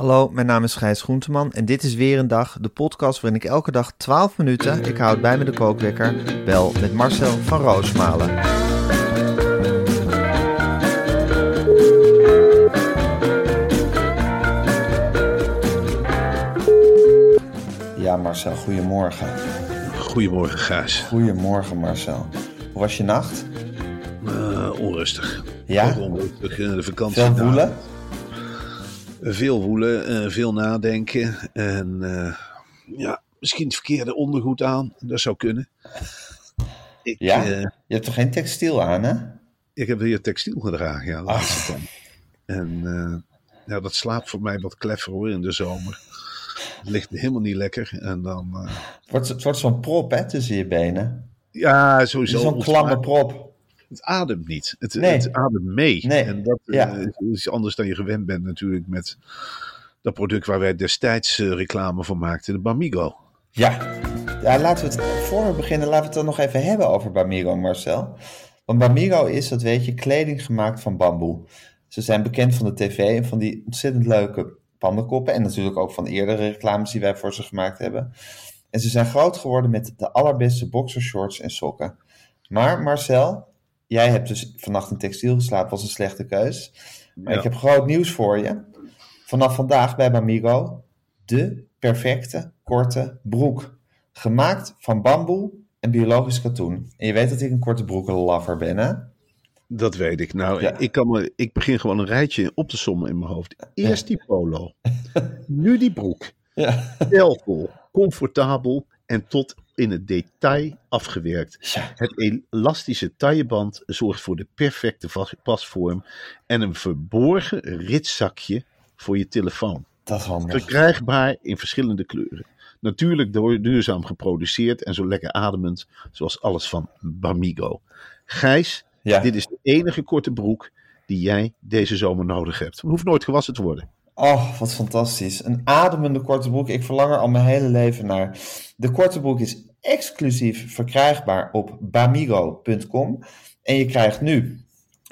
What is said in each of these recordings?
Hallo, mijn naam is Gijs Groenteman en dit is weer een dag, de podcast waarin ik elke dag 12 minuten, ik houd bij me de kookwekker, bel met Marcel van Roosmalen. Ja, Marcel, goedemorgen. Goedemorgen, Gijs. Goedemorgen, Marcel. Hoe was je nacht? Uh, onrustig. Ja? Ook onrustig. De vakantie. Veel woelen? Veel woelen, uh, veel nadenken. En ja, misschien het verkeerde ondergoed aan. Dat zou kunnen. Ik, ja? je hebt toch geen textiel aan, hè? Ik heb hier textiel gedragen, ja. Laatste dan. En ja, dat slaapt voor mij wat kleffer hoor in de zomer. Het ligt helemaal niet lekker. En dan, uh... het wordt, het wordt zo'n prop hè, tussen je benen. Ja, sowieso. Zo'n klamme prop. Het ademt niet. Het, nee. het ademt mee. Nee. En dat ja. uh, is anders dan je gewend bent natuurlijk met dat product waar wij destijds uh, reclame voor maakten, de Bamigo. Ja. ja, laten we het, voor we beginnen, laten we het dan nog even hebben over Bamigo, Marcel. Want Bamigo is, dat weet je, kleding gemaakt van bamboe. Ze zijn bekend van de tv en van die ontzettend leuke pandenkoppen. En natuurlijk ook van eerdere reclames die wij voor ze gemaakt hebben. En ze zijn groot geworden met de allerbeste boxershorts en sokken. Maar Marcel, jij hebt dus vannacht in textiel geslapen, was een slechte keus. Maar Ja. ik heb groot nieuws voor je. Vanaf vandaag bij Bamigo de perfecte korte broek. Gemaakt van bamboe en biologisch katoen. En je weet dat ik een korte broekenlover ben, hè? Dat weet ik. Nou, Ja. ik, kan me, ik begin gewoon een rijtje op te sommen in mijn hoofd. Eerst die polo. nu die broek. Ja. Comfortabel en tot in het detail afgewerkt. Ja. Het elastische tailleband zorgt voor de perfecte pasvorm en een verborgen ritzakje voor je telefoon. Dat is handig. Verkrijgbaar in verschillende kleuren. Natuurlijk door duurzaam geproduceerd en zo lekker ademend, zoals alles van Bamigo. Gijs, Ja. dit is de enige korte broek die jij deze zomer nodig hebt. Het hoeft nooit gewassen te worden. Oh, wat fantastisch. Een ademende korte broek. Ik verlang er al mijn hele leven naar. De korte broek is exclusief verkrijgbaar op bamigo.com. En je krijgt nu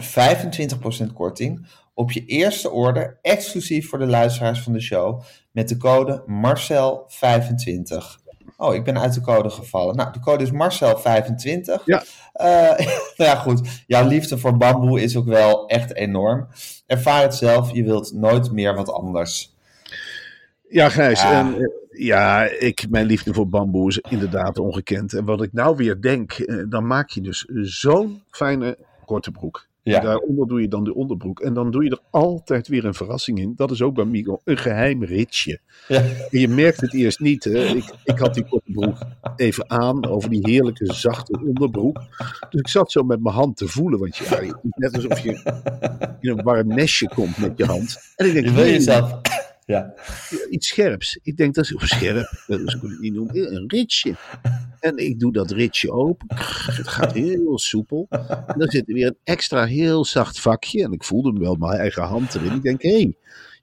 25% korting op je eerste order, exclusief voor de luisteraars van de show, met de code Marcel25. Oh, ik ben uit de code gevallen. Nou, de code is Marcel25. Ja. Eh, nou ja, goed. Jouw liefde voor bamboe is ook wel echt enorm. Ervaar het zelf, je wilt nooit meer wat anders. Ja, Gijs. Ah. en, eh, ja, ik, mijn liefde voor bamboe is inderdaad ongekend. En wat ik nou weer denk, eh, dan maak je dus zo'n fijne korte broek. Ja. En daaronder doe je dan de onderbroek. En dan doe je er altijd weer een verrassing in. Dat is ook bij Migo een geheim ritje. Ja. En je merkt het eerst niet. Hè. Ik, ik had die korte broek even aan over die heerlijke zachte onderbroek. Dus ik zat zo met mijn hand te voelen. Want ja, net alsof je in een warm nestje komt met je hand. En ik denk, Je "Jee, jezelf. Ja. iets scherps. Ik denk dat is scherp. Dat is ook niet noemen. Een ritje. En ik doe dat ritje open. Het gaat heel soepel. En dan zit er weer een extra heel zacht vakje. En ik voelde hem wel mijn eigen hand erin. Ik denk, hé, hey,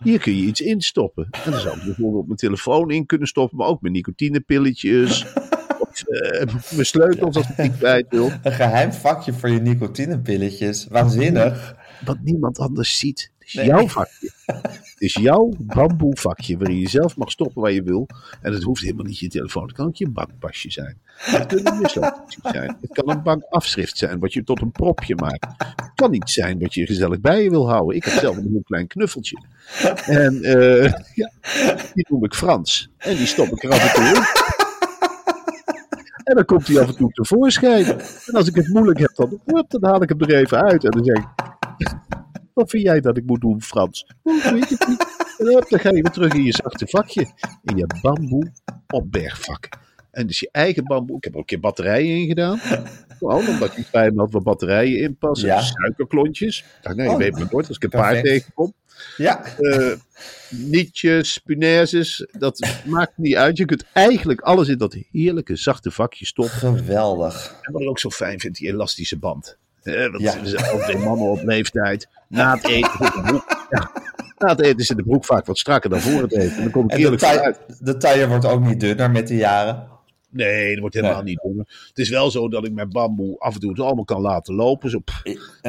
hier kun je iets instoppen. En dan zou ik bijvoorbeeld mijn telefoon in kunnen stoppen. Maar ook mijn nicotinepilletjes. Of eh, mijn sleutels als ik kwijt wil. Een geheim vakje voor je nicotinepilletjes. Waanzinnig. Wat niemand anders ziet. Is Nee. jouw vakje. Het is jouw bamboe vakje waarin je zelf mag stoppen waar je wil. En het hoeft helemaal niet je telefoon. Het kan ook je bankpasje zijn. Het kunnen je sleuteltjes zijn. Het kan een bankafschrift zijn wat je tot een propje maakt. Het kan iets zijn wat je gezellig bij je wil houden. Ik heb zelf een heel klein knuffeltje. En eh, ja, die noem ik Frans. En die stop ik er af en toe in. En dan komt hij af en toe tevoorschijn. En als ik het moeilijk heb, dan haal ik hem er even uit. En dan zeg ik, Wat vind jij dat ik moet doen, Frans? Weet niet. En dan ga je weer terug in je zachte vakje. In je bamboe opbergvak. En dus je eigen bamboe. Ik heb er ook een keer batterijen in gedaan. Gewoon omdat ik bij me had wat batterijen in passen. Ja. Suikerklontjes. Dacht, nee, je Oh, weet maar nooit als ik een paard perfect. tegenkom. Ja, Eh nietjes, punaises, dat maakt niet uit. Je kunt eigenlijk alles in dat heerlijke zachte vakje stoppen. geweldig. En wat ik ook zo fijn vind, die elastische band. Eh, want Ja. ook twee mannen op leeftijd. Na het eten zit de broek. Ja, na het eten zit de broek vaak wat strakker dan voor het eten. En dan kom ik En de, taille, uit. de taille wordt ook niet dunner met de jaren. Nee, dat wordt helemaal Nee. niet doen. Het is wel zo dat ik mijn bamboe af en toe het allemaal kan laten lopen. Zo, pff,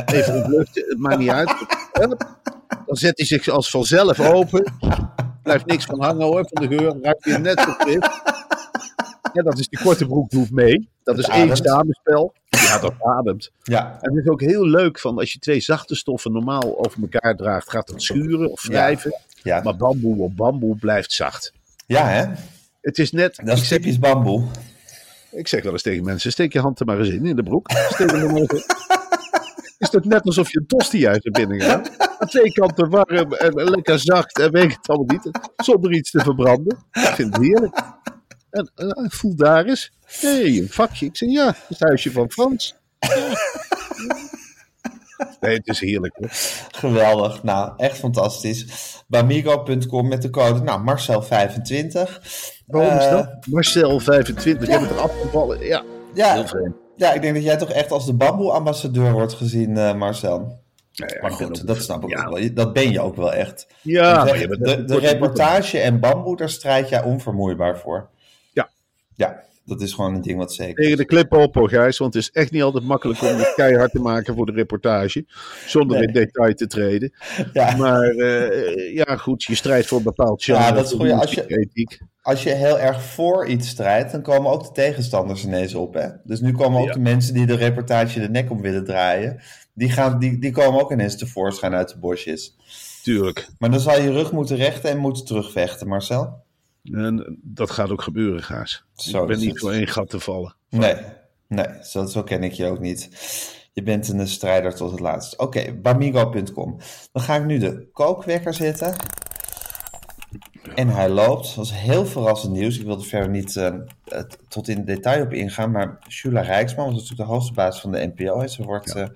even ontluchten, het maakt niet uit. Dan zet hij zich als vanzelf open. Blijft niks van hangen hoor, van de geur. Ruikt weer net zo fris. Ja, dat is die korte broek doet mee. Dat is één ademt. Ja, dat ademt. Ja, En het is ook heel leuk van als je twee zachte stoffen normaal over elkaar draagt, gaat het schuren of wrijven. ja. Maar bamboe op bamboe blijft zacht. ja hè? Het is net, Dat ik is typisch bamboe. ik zeg wel eens tegen mensen, steek je hand er maar eens in, in de broek. Steek hem er maar eens. Is het net alsof je een tosti uit naar binnen gaat? Aan twee kanten warm en lekker zacht en weet het allemaal niet. Zonder iets te verbranden. Ik vind het heerlijk. En eh, voel daar eens. Hé, hey, een vakje. Ik zeg ja, het huisje van Frans. Nee, het is heerlijk hoor. Geweldig. Nou, echt fantastisch. Bamigo.com met de code nou, Marcel25. Waarom is Eh, dat? Marcel 25, jij bent er afgevallen. Ja, Ja, heel vreemd. ja, ik denk dat jij toch echt als de bamboe-ambassadeur wordt gezien, eh, Marcel. Ja, ja, Maar goed, dat snap ik ja. ook wel. Dat ben je ook wel echt. Ja, Ik de, de reportage en bamboe, daar strijd jij onvermoeibaar voor. Ja. Dat is gewoon een ding wat zeker Tegen de klippen op hoor, Gijs, want het is echt niet altijd makkelijk om het keihard te maken voor de reportage. Zonder Nee. in detail te treden. Ja. Maar eh, ja, goed, je strijdt voor een bepaald genre. Ja, dat is goed. Als je-. Als je heel erg voor iets strijdt, dan komen ook de tegenstanders ineens op. Hè? Dus nu komen ook Ja. de mensen die de reportage de nek om willen draaien. Die, gaan, die, die komen ook ineens tevoorschijn uit de bosjes. Tuurlijk. Maar dan zal je je rug moeten rechten en moeten terugvechten, Marcel. En dat gaat ook gebeuren, Gaas. Zo ik ben niet het. voor één gat te vallen. Nee, nee zo, zo ken ik je ook niet. Je bent een strijder tot het laatst. Oké, bamigo.com. Dan ga ik nu de kookwekker zetten. En hij loopt. Dat is heel verrassend nieuws. Ik wil er verder niet eh, tot in detail op ingaan. Maar Shula Rijksman was natuurlijk de hoogste baas van de NPO. En ze wordt, eh,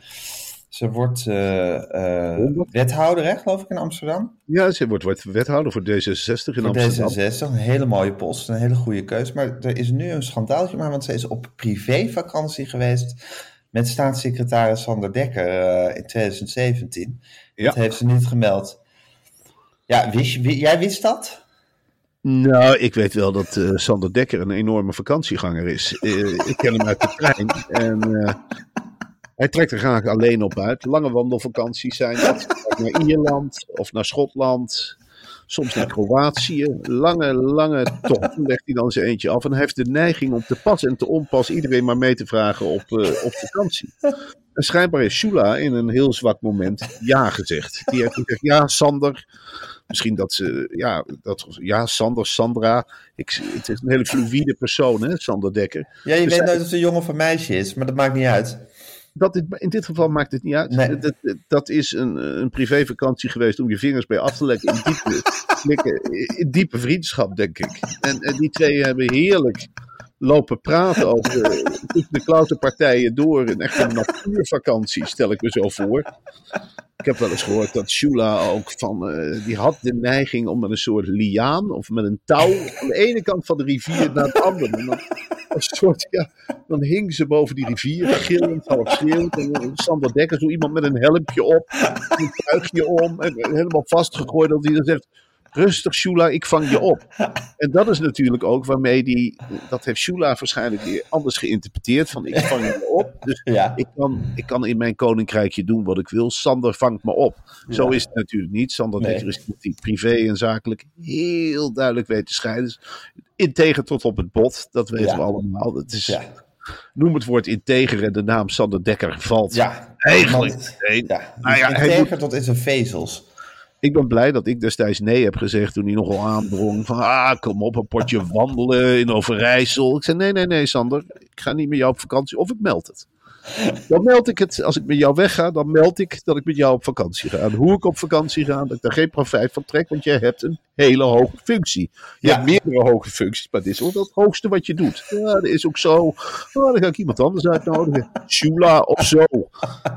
ze wordt eh, eh, wethouder, hè, geloof ik, in Amsterdam. Ja, ze wordt, wethouder voor D66 in Voor Amsterdam. D66, een hele mooie post, een hele goede keus. Maar er is nu een schandaaltje maar, want ze is op privévakantie geweest met staatssecretaris Sander Dekker eh, in 2017. Ja. Dat heeft ze niet gemeld. Ja, wist jij wist dat? Nou, ik weet wel dat eh, Sander Dekker een enorme vakantieganger is. Ik ken hem uit de trein. En hij trekt er graag alleen op uit. Lange wandelvakanties zijn dat. Naar Ierland of naar Schotland. Soms naar Kroatië. Lange, lange tochten legt hij dan zijn eentje af. En hij heeft de neiging om te pas en te onpas iedereen maar mee te vragen op, eh, op vakantie. En schijnbaar heeft Shula in een heel zwak moment ja gezegd. Die heeft gezegd, ja Sander, Misschien dat ze, ja, dat, ja, Sander, Sandra. Ik, het is een hele fluïde persoon, hè, Sander Dekker. Ja, je Dus weet hij- nooit of het een jongen of een meisje is, maar dat maakt niet uit. Dat in dit geval maakt het niet uit. Nee. Dat, dat, is een, een privévakantie geweest om je vingers bij af te lekken. In diepe, in diepe vriendschap, denk ik. En, en die twee hebben heerlijk lopen praten over eh, tussen de klauterpartijen door. Een echte natuurvakantie, stel ik me zo voor. Ik heb wel eens gehoord dat Shula ook van, eh, die had de neiging om met een soort liaan of met een touw van de ene kant van de rivier naar de andere. Dan, soort, ja, dan hing ze boven die rivier, gillend, half schreeuwend. En Sander Dekker, zo iemand met een helmpje op, een tuigje om en helemaal vastgegooid. Dat hij dan zegt, rustig Shula, ik vang je op. En dat is natuurlijk ook waarmee die, dat heeft Shula waarschijnlijk weer anders geïnterpreteerd. Van ik vang je op, dus Ja. ik kan, ik kan in mijn koninkrijkje doen wat ik wil. Sander vangt me op. Zo is het natuurlijk niet. Sander Nee. Dekker is die privé en zakelijk heel duidelijk weet te scheiden. Dus Integer tot op het bot, dat weten Ja. we allemaal. Het is, Ja. Noem het woord integer en de naam Sander Dekker valt. Ja. Eigenlijk. Nee. Ja. Nou ja, hij Integer tot in zijn vezels. Ik ben blij dat ik destijds nee heb gezegd toen hij nogal aandrong. Van ah, kom op, een potje wandelen in Overijssel. Ik zei nee, nee, nee Sander. Ik ga niet met jou op vakantie of ik meld het. Dan meld ik het, als ik met jou wegga, dan meld ik dat ik met jou op vakantie ga. En hoe ik op vakantie ga, dat ik daar geen profijt van trek, want jij hebt een hele hoge functie. Je Ja. hebt meerdere hoge functies, maar dit is wel het hoogste wat je doet. Ja, dat is ook zo. Oh, dan ga ik iemand anders uitnodigen. Shula of zo.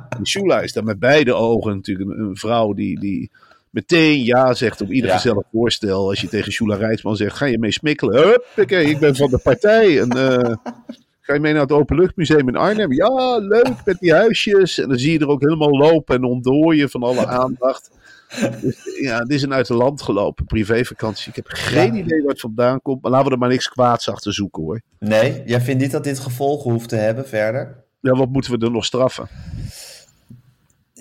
En Shula is dan met beide ogen natuurlijk een, een vrouw die, die meteen ja zegt op ieder Ja. gezellig voorstel. Als je tegen Shula Rijtsman zegt, ga je mee smikkelen? Huppakee, ik ben van de partij. En eh, ga je mee naar het Openluchtmuseum in Arnhem? Ja, leuk, met die huisjes. En dan zie je er ook helemaal lopen en ontdooien van alle aandacht. Dus, ja, het is een uit de land gelopen privévakantie. Ik heb geen Ja. idee waar het vandaan komt. Maar laten we er maar niks kwaads achter zoeken hoor. Nee, jij vindt niet dat dit gevolgen hoeft te hebben verder? Ja, wat moeten we er nog straffen?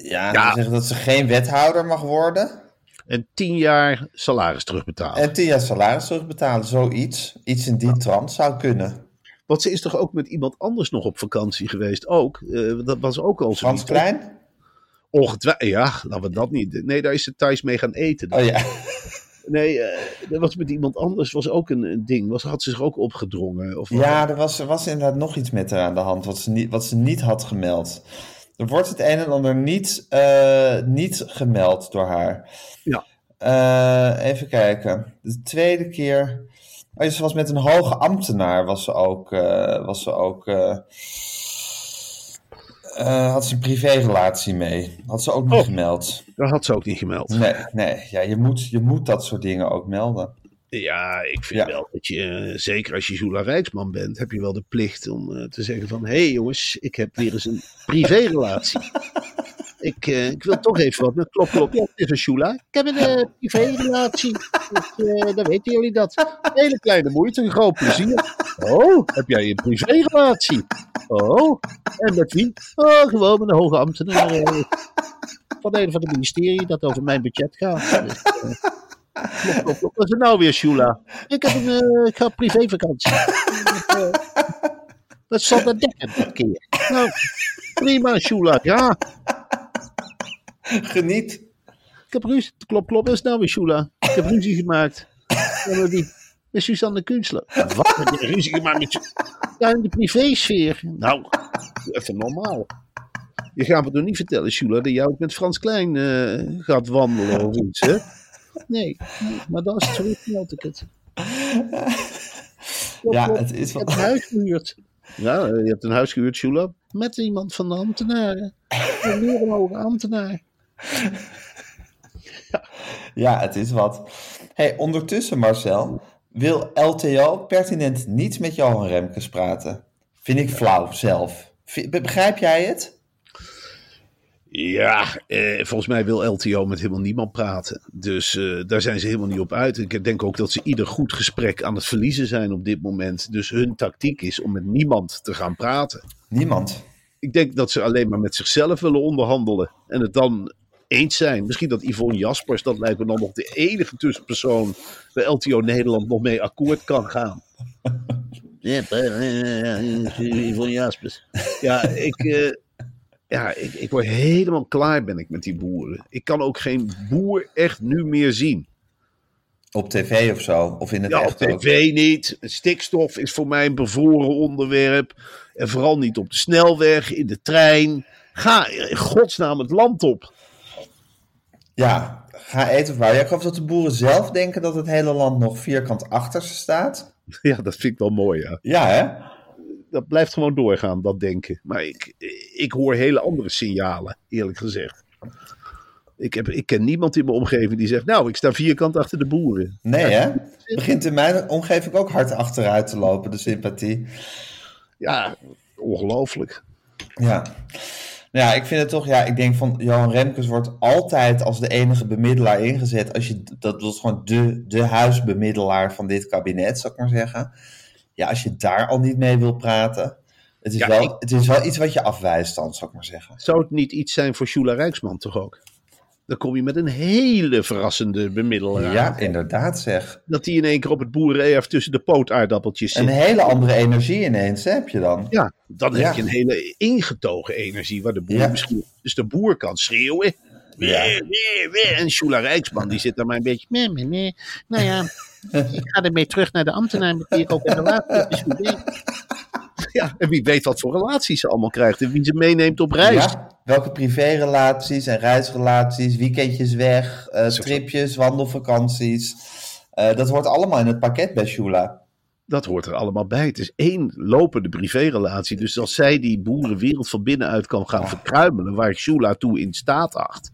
Ja, Ja. ze zeggen dat ze geen wethouder mag worden. En tien jaar salaris terugbetalen. En tien jaar salaris terugbetalen, zoiets. Iets in die trant zou kunnen. Want ze is toch ook met iemand anders nog op vakantie geweest? Ook. Eh, dat was ook al Frans zoiets. Klein? Ongetwijfeld. Ja, laten we dat niet. Nee, daar is ze thuis mee gaan eten. Oh ja. Nee, eh dat was met iemand anders. Was ook een, een ding. Was, had ze zich ook opgedrongen? Of Ja, er was, er was inderdaad nog iets met haar aan de hand wat ze niet, wat ze niet had gemeld. Er wordt het een en ander niet, eh, niet gemeld door haar. Ja. Eh, even kijken. De tweede keer. Oh, ze was met een hoge ambtenaar. Was ze ook. eh, was ze ook had ze een privérelatie mee. Had ze ook niet Oh. gemeld. Dat had ze ook niet gemeld. Nee, nee. Ja, je, moet, je moet dat soort dingen ook melden. Ja, ik vind Ja. wel dat je, eh, zeker als je Zula Rijksman bent, heb je wel de plicht om eh, te zeggen van... Hé hey jongens, ik heb weer eens een privérelatie. ik, eh, ik wil toch even wat. Klop, klop. Ja, het is een Shula. Ik heb een privérelatie. Dus, eh, dan weten jullie dat. Hele kleine moeite, een groot plezier. Oh, heb jij een privérelatie? Oh, en met wie? Oh, gewoon met een hoge ambtenaar. van een van de ministerie dat over mijn budget gaat. Dus, Wat is er nou weer, Shula? Ik heb een ik ga op privévakantie. Wat zal dat dekken dit keer? Nou, prima, Shula. Ja, Geniet. ik heb ruzie. Klop, klop. Wat is nou weer, Shula? Ik heb ruzie gemaakt. Maar wie? Met Suzanne Kunstler. Wat? Heb je ruzie gemaakt met Ja, in de privésfeer. Nou, even normaal. Je gaat me toch niet vertellen, Shula, dat jij ook met Frans Klein eh, gaat wandelen of iets, hè? Nee, nee, maar dan is het zo, meld ik het. Ja, het is Ik wel... heb een huis gehuurd. Ja, je hebt een huis gehuurd, Shula. Met iemand van de ambtenaren. Een hoge ambtenaar. Ja, het is wat. Hey, ondertussen, Marcel, wil LTO pertinent niet met Johan Remkes praten. Vind ik flauw zelf. Begrijp jij het? Ja, eh, volgens mij wil LTO met helemaal niemand praten. Dus eh, daar zijn ze helemaal niet op uit. Ik denk ook dat ze ieder goed gesprek aan het verliezen zijn op dit moment. Dus hun tactiek is om met niemand te gaan praten. Niemand. Ik denk dat ze alleen maar met zichzelf willen onderhandelen. En het dan eens zijn. Misschien dat Yvonne Jaspers, dat lijkt me dan nog de enige tussenpersoon bij LTO Nederland nog mee akkoord kan gaan. Ja, Yvonne Jaspers. Ja, ik, eh, ja ik, ik word helemaal klaar ben ik met die boeren. Ik kan ook geen boer echt nu meer zien. Op tv of zo, of in het Ja, op echt ook. tv niet. Stikstof is voor mij een bevoren onderwerp. En vooral niet op de snelweg, in de trein. Ga in godsnaam het land op. Ja, ga eten waar. Ja, ik geloof dat de boeren zelf denken dat het hele land nog vierkant achter ze staat. Ja, dat vind ik wel mooi, ja. Ja, hè? Dat blijft gewoon doorgaan, dat denken. Maar ik, ik hoor hele andere signalen, eerlijk gezegd. Ik, heb, ik ken niemand in mijn omgeving die zegt... nou, ik sta vierkant achter de boeren. Nee, hè? Begint in mijn omgeving ook hard achteruit te lopen, de sympathie. Ja, ongelooflijk. Ja. Nou ja, ik vind het toch, ja, ik denk van Johan Remkes wordt altijd als de enige bemiddelaar ingezet. Als je, dat was gewoon de, de huisbemiddelaar van dit kabinet, zou ik maar zeggen. Ja, als je daar al niet mee wil praten. Het is, Ja, wel, ik- het is wel iets wat je afwijst dan, zou ik maar zeggen. Zou het niet iets zijn voor Shula Rijksman toch ook? Dan kom je met een hele verrassende bemiddelaar. Ja, inderdaad zeg. Dat die in één keer op het boerenerf tussen de pootaardappeltjes zit. Een hele andere energie ineens, heb je dan. Ja, dan Ja. heb je een hele ingetogen energie waar de boer Ja. misschien... Dus de boer kan schreeuwen. Ja. En Shula Rijksman die zit daar maar een beetje... Nee. Nou ja, ik ga ermee terug naar de ambtenaar met wie ik ook in relatie heb. Ja, en wie weet wat voor relaties ze allemaal krijgt en wie ze meeneemt op reis. Ja, welke privérelaties en reisrelaties, weekendjes weg, eh, tripjes, wandelvakanties. Eh, dat hoort allemaal in het pakket bij Shula. Dat hoort er allemaal bij. Het is één lopende privérelatie. Dus als zij die boerenwereld van binnenuit kan gaan verkruimelen, waar Shula toe in staat acht.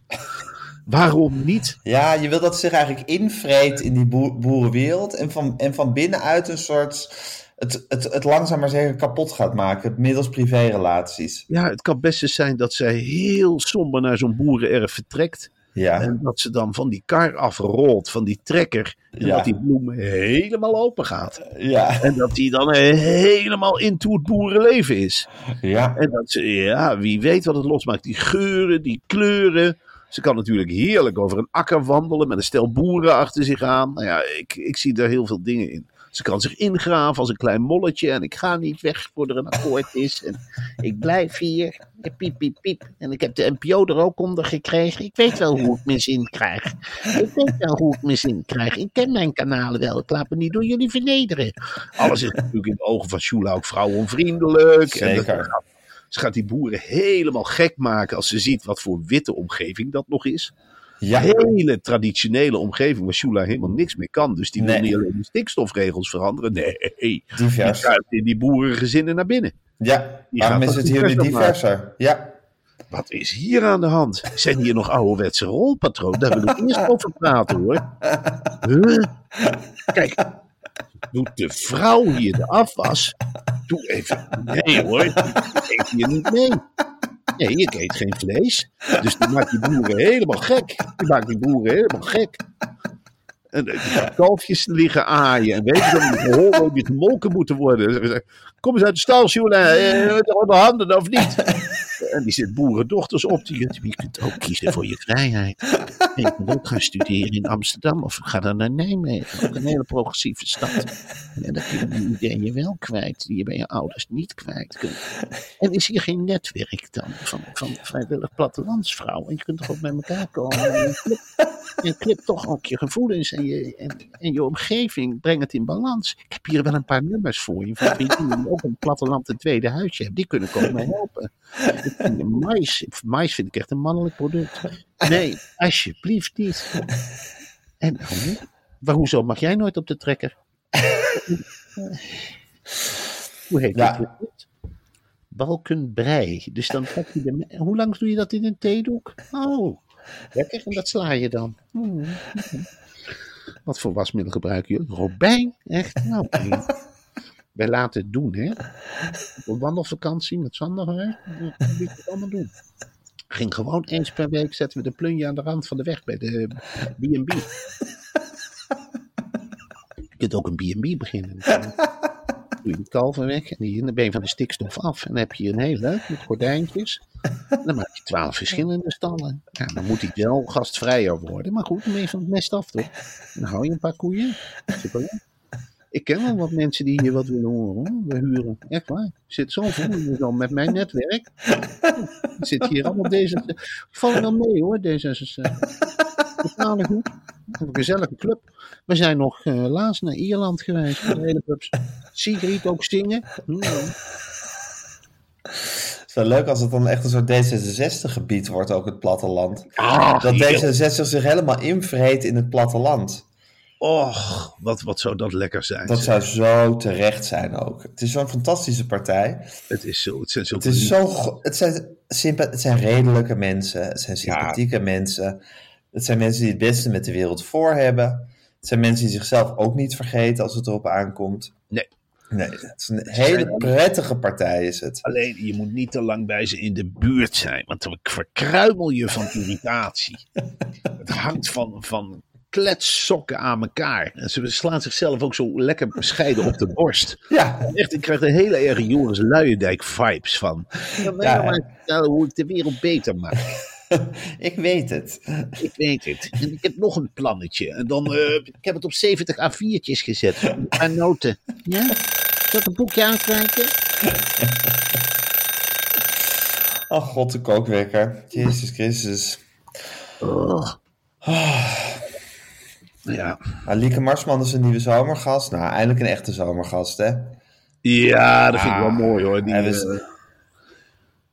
Waarom niet? Ja, je wil dat ze zich eigenlijk invreet in die boer- boerenwereld en van, en van binnenuit een soort het, het, het langzaam maar zeker kapot gaat maken middels privérelaties. Ja, het kan best eens zijn dat zij heel somber naar zo'n boerenerf vertrekt. Ja, En dat ze dan van die kar afrolt, van die trekker. En Ja. dat die bloem helemaal open gaat. ja, En dat die dan helemaal into het boerenleven is. ja. En dat ze, ja, wie weet wat het losmaakt. Die geuren, die kleuren. Ze kan natuurlijk heerlijk over een akker wandelen met een stel boeren achter zich aan. Nou ja, ik, ik zie daar heel veel dingen in. Ze kan zich ingraven als een klein molletje. En ik ga niet weg voordat er een akkoord is. En ik blijf hier. En Piep, piep, piep. En ik heb de NPO er ook onder gekregen. Ik weet wel hoe ik mijn zin krijg. Ik weet wel hoe ik mijn zin krijg. Ik ken mijn kanalen wel. Ik laat me niet door jullie vernederen. Alles is natuurlijk in de ogen van Shula ook vrouwenvriendelijk. En Zeker. Ze gaat die boeren helemaal gek maken als ze ziet wat voor witte omgeving dat nog is. Ja, Hele traditionele omgeving waar Shula helemaal niks mee kan. Dus die wil Nee. niet alleen de stikstofregels veranderen. Nee, die kruipt in die boerengezinnen naar binnen. Ja, Die waarom gaat is het hier nu opmaken. diverser? Ja, Wat is hier aan de hand? Zijn hier nog ouderwetse rolpatronen? Daar wil ik eerst over praten hoor. Huh? Kijk, doet de vrouw hier de afwas? Doe even. Nee hoor, ik eet hier niet mee. Nee, ik eet geen vlees. Dus die maakt die boeren helemaal gek. Die maakt die boeren helemaal gek. En eh, die kalfjes liggen aaien. En weet je dat die die gemolken moeten worden. Kom eens uit de stal, Sjoela. Eh, de handen of niet? En die zit boerendochters op. Die, je kunt ook kiezen voor je vrijheid. Je kunt ook gaan studeren in Amsterdam of ga dan naar Nijmegen. Een hele progressieve stad. En dan kun je die ideeën wel kwijt, die je bij je ouders niet kwijt kunt. En is hier geen netwerk dan van, van vrijwillig plattelandsvrouwen? En je kunt toch ook bij elkaar komen. En je toch ook je gevoelens en je, en, je omgeving. Breng het in balans. Ik heb hier wel een paar nummers voor je. Van die ook een platteland een tweede huisje hebben. Die kunnen komen helpen. Ik mais, mais vind ik echt een mannelijk product. Nee, alsjeblieft niet. En hè? maar hoezo mag jij nooit op de trekker? Hoe heet Ja. dat? Balkenbrei. Dus dan pak je de. Hoe lang doe je dat in een theedoek? Oh, lekker. En dat sla je dan. Hmm. Wat voor wasmiddel gebruiken jullie? Robijn? Echt? Nou. Wij laten het doen, hè? Op wandelvakantie met Sander, hè? Dan moet je het allemaal doen. Ging gewoon eens per week zetten we de plunje aan de rand van de weg bij de B&B. Je kunt ook een B&B beginnen. Doe je die kalven weg en die dan ben je van de stikstof af. En dan heb je een heel leuk met gordijntjes. En dan maak je twaalf verschillende stallen. Ja, dan moet die wel gastvrijer worden. Maar goed, dan ben je van het mest af, toch? Dan hou je een paar koeien. Superleuk. Ik ken wel wat mensen die hier wat willen horen. We huren. Echt waar. Ik zit zo vol dan met mijn netwerk. Ik zit hier allemaal deze. Ik val er wel mee hoor, D66. Betalen goed. Een gezellige club. We zijn nog eh, laatst naar Ierland geweest. De hele clubs. Sigrid ook zingen. Het is wel leuk als het dan echt een soort D66-gebied wordt, ook het platteland. Ah, Dat heerlijk. D66 zich helemaal invreet in het platteland. Och, wat, wat zou dat lekker zijn. Dat zeg. zou zo terecht zijn ook. Het is zo'n fantastische partij. Het is zo. Het zijn zo Het, is zo, het, zijn, het zijn redelijke mensen. Het zijn sympathieke mensen. Het zijn mensen die het beste met de wereld voor hebben. Het zijn mensen die zichzelf ook niet vergeten als het erop aankomt. Nee. Nee, het is een hele prettige partij is het. Alleen, je moet niet te lang bij ze in de buurt zijn, want dan verkruimel je van irritatie. Het hangt van, van kletsokken aan elkaar. En ze slaan zichzelf ook zo lekker bescheiden op de borst. Ja, Echt, ik krijg er hele erg Joris Luijendijk vibes van. Ja, maar Ja, nou maar vertellen hoe ik de wereld beter maak. ik weet het. Ik weet het. En ik heb nog een plannetje. En dan, eh, ik heb het op 70 A4'tjes gezet. Een paar noten. Ja? Zal ik een boekje uitreiken? Oh god, de kookwekker. Jezus Christus. Oh. Ja, Nou, Lieke Marsman is een nieuwe zomergast. Nou, eindelijk een echte zomergast, hè? ja dat vind ik wel mooi hoor. Die, Hij was- eh,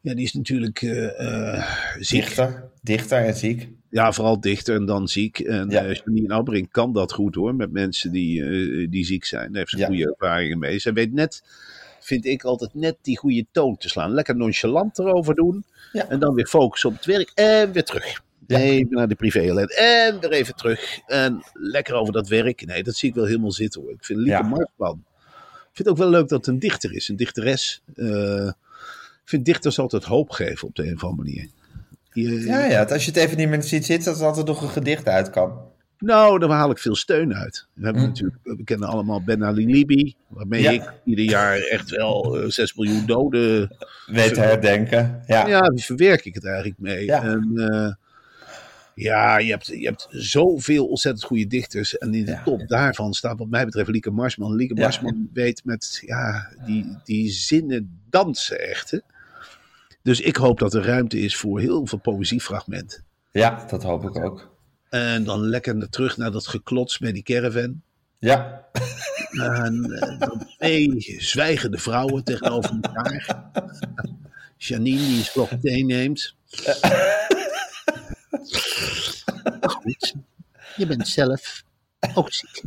ja, die is natuurlijk eh, eh, ziek. Dichter, dichter en ziek. Ja, vooral dichter en dan ziek. En Ja. ja. Janine Abbring kan dat goed hoor, met mensen die, eh, die ziek zijn. Daar heeft ze Ja. goede ervaringen mee. Zij weet net, vind ik altijd, net die goede toon te slaan. Lekker nonchalant erover doen. Ja. En dan weer focussen op het werk en weer terug. Ja. Even naar de privé en weer even terug. En lekker over dat werk. Nee, dat zie ik wel helemaal zitten hoor. Ik vind Lieke Ja. Marsman. Ik vind het ook wel leuk dat het een dichter is, een dichteres. Eh, ik vind dichters altijd hoop geven op de een of andere manier. Eh, Ja, ja. Als je het even niet meer ziet zitten, dat er altijd nog een gedicht uit kan. Nou, daar haal ik veel steun uit. We, hebben Hm. natuurlijk, we kennen allemaal Ben Ali Libi, waarmee Ja. ik ieder jaar echt wel eh, 6 miljoen doden. Weet herdenken. Ja. Ja, die verwerk ik het eigenlijk mee. Ja. En eh, ja, je hebt, je hebt zoveel ontzettend goede dichters. En in de Ja. top daarvan staat, wat mij betreft, Lieke Marsman. Lieke. Marsman weet met ja, die, die zinnen dansen echt. Hè? Dus ik hoop dat er ruimte is voor heel veel poëziefragmenten. ja, dat hoop ik ook. En dan lekker terug naar dat geklots bij die caravan. Ja, En eh, dan twee zwijgende vrouwen tegenover elkaar. Janine die een slok thee neemt. Goed, je bent zelf ook ziek.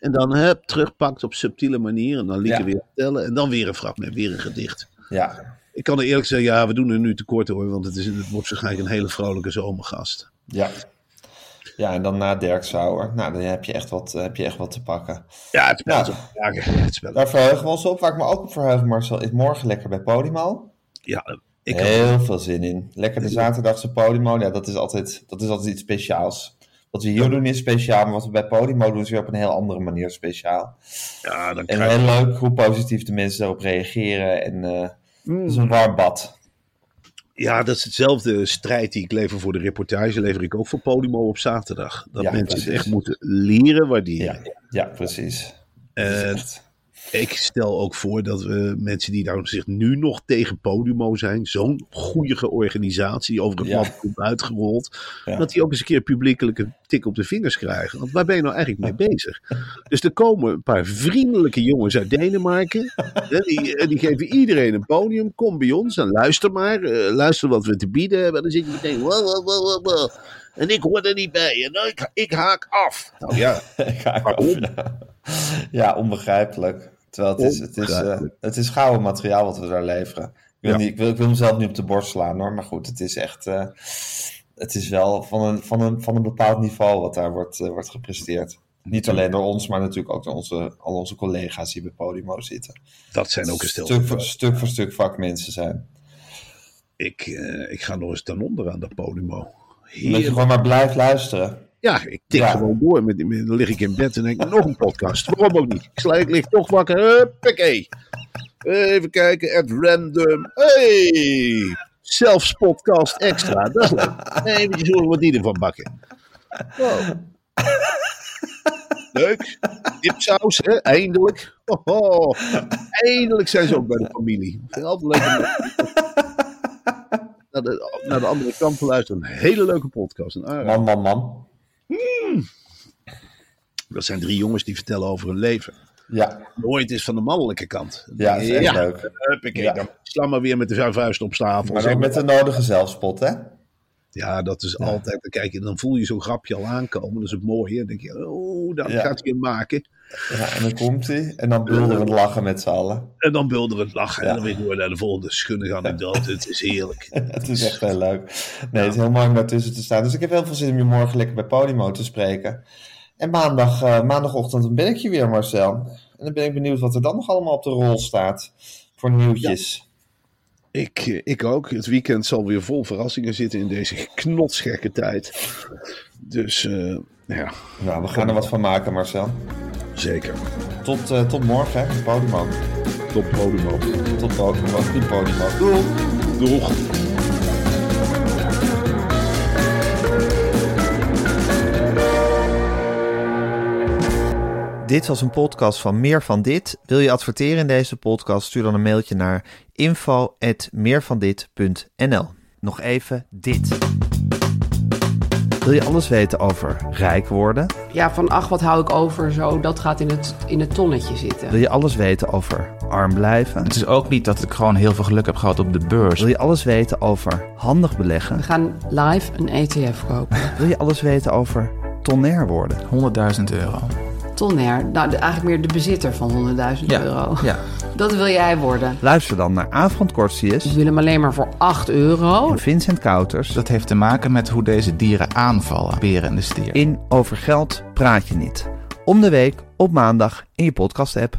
En dan hup, terugpakt op subtiele manier. En dan Lieke Ja. weer vertellen. En dan weer een fragment, weer een gedicht. ja, Ik kan er eerlijk zeggen, ja, we doen er nu tekort hoor. Want het, is, het wordt waarschijnlijk een hele vrolijke zomergast. ja. Ja, en dan na Dirk Sauer. Nou, dan heb je echt wat, heb je echt wat te pakken. Ja, het spel Ja. Het spel. Daar verheugen we ons op. Waar ik me ook op verheug, Marcel, is morgen lekker bij Podimo. Ja, ik Heel veel zin in. Lekker de zaterdagse Podimo. Ja, dat is altijd, dat is altijd iets speciaals. Wat we hier doen is speciaal, maar wat we bij Podimo doen is weer op een heel andere manier speciaal. ja, dan En krijg je... heel leuk hoe positief de mensen daarop reageren. En eh Mm. het is een warm bad. Ja, dat is hetzelfde strijd die ik lever voor de reportage, lever ik ook voor Podimo op zaterdag. Dat Ja, mensen precies. het echt moeten leren waarderen. Ja, ja precies. Dat echt- ik stel ook voor dat we mensen die nou zich nu nog tegen Podimo zijn, zo'n goede organisatie, die over het Ja. land komt uitgerold, Ja. dat die ook eens een keer publiekelijke tik op de vingers krijgen. Want waar ben je nou eigenlijk mee bezig? Dus er komen een paar vriendelijke jongens uit Denemarken. die, en die geven iedereen een podium. Kom bij ons en luister maar. eh, luister wat we te bieden hebben. En dan zit je meteen. Wow, wow, wow, wow. En ik hoor er niet bij. En ik, ik haak af. Nou ja, Ja, waarom? Ja, onbegrijpelijk. Terwijl het is, het, is, eh, het is gouden materiaal wat we daar leveren. Ik wil, Ja. niet, ik, wil, ik wil mezelf niet op de borst slaan hoor, maar goed, het is echt. eh, het is wel van een, van een, van een bepaald niveau wat daar wordt, eh, wordt gepresteerd. Niet alleen door ons, maar natuurlijk ook door onze, al onze collega's die bij Podimo zitten. dat zijn ook een stel. Stuk voor, stuk voor stuk vakmensen zijn. Ik, ik ga nog eens ten onder aan dat Podimo. Dat je Heerlijk. gewoon maar blijft luisteren. Ja, ik tik Ja. gewoon door. Met, met, dan lig ik in bed en denk nog een podcast. Waarom ook niet? Ik, sla, ik lig toch wakker. Huppakee. Even kijken. At random. Hey. Zelfs podcast extra. Dat is leuk. Even zorgen wat die ervan bakken. Wow. Leuk. Dipsaus, hè? Eindelijk. Hoho. Eindelijk zijn ze ook bij de familie. Altijd lekker. Naar de, naar de andere kant te luisteren. Een hele leuke podcast. Een aanrader. Man, man, man. Dat zijn drie jongens die vertellen over hun leven. Ja, Nooit is van de mannelijke kant. ja dat is echt leuk. Huppakee, Ja. dan weer met de vuist op tafel. Maar ook met de nodige zelfspot, hè? Ja, dat is altijd. Dan, kijk, je, dan voel je zo'n grapje al aankomen. Dat is het mooie. Dan denk je, oh, Ja. gaat hij hem maken. Ja, en dan komt hij. En dan bulderend lachen met z'n allen. En dan bulderend lachen. Ja. En dan weer door naar de volgende schunnige anekdote. Het is heerlijk. Het is echt heel leuk. Nee, het is heel mooi om daartussen te staan. Dus ik heb heel veel zin om je morgen lekker bij Podimo te spreken. En maandag, eh, maandagochtend ben ik je weer, Marcel. En dan ben ik benieuwd wat er dan nog allemaal op de rol staat. Voor nieuwtjes. Ik, ik ook. Het weekend zal weer vol verrassingen zitten in deze knotsgekke tijd. Dus eh, ja, Nou, we gaan er wat van maken, Marcel. zeker. Tot, eh, tot morgen, hè, Podimo. Top Podimo. Tot Podimo. Goed Podimo. Doei. Doeg. Dit was een podcast van Meer van Dit. Wil je adverteren in deze podcast? Stuur dan een mailtje naar info.meervandit.nl Nog even dit. Wil je alles weten over rijk worden? Ja, van ach, wat hou ik over, zo, dat gaat in het, in het tonnetje zitten. Wil je alles weten over arm blijven? Het is ook niet dat ik gewoon heel veel geluk heb gehad op de beurs. Wil je alles weten over handig beleggen? We gaan live een ETF kopen. Wil je alles weten over tonair worden? 100.000 euro. Nou de- eigenlijk meer de bezitter van 100.000 Ja, euro. ja. Dat wil jij worden. Luister dan naar Avond Kortsius Dus we willen hem alleen maar voor 8 euro. en Vincent Kouters Dat heeft te maken met hoe deze dieren aanvallen, beren en de stier. in Over Geld Praat Je Niet. Om de week op maandag in je podcast-app.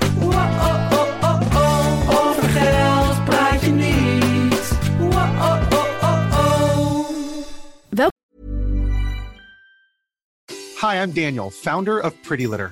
Hi, I'm Daniel, founder of Pretty Litter.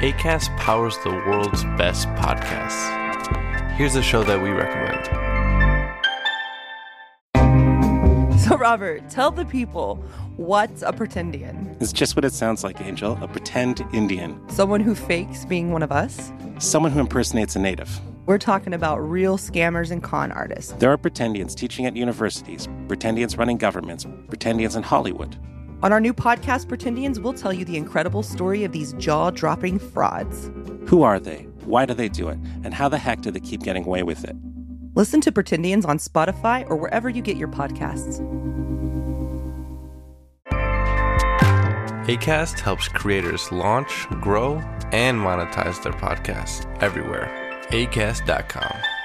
ACAST powers the world's best podcasts. Here's a show that we recommend. So, Robert, tell the people what's a pretendian? It's just what it sounds like, Angel a pretend Indian. Someone who fakes being one of us? Someone who impersonates a native. We're talking about real scammers and con artists. There are pretendians teaching at universities, pretendians running governments, pretendians in Hollywood. On our new podcast, Pretendians, we'll tell you the incredible story of these jaw dropping frauds. Who are they? Why do they do it? And how the heck do they keep getting away with it? Listen to Pretendians on Spotify or wherever you get your podcasts. ACAST helps creators launch, grow, and monetize their podcasts everywhere. ACAST.com.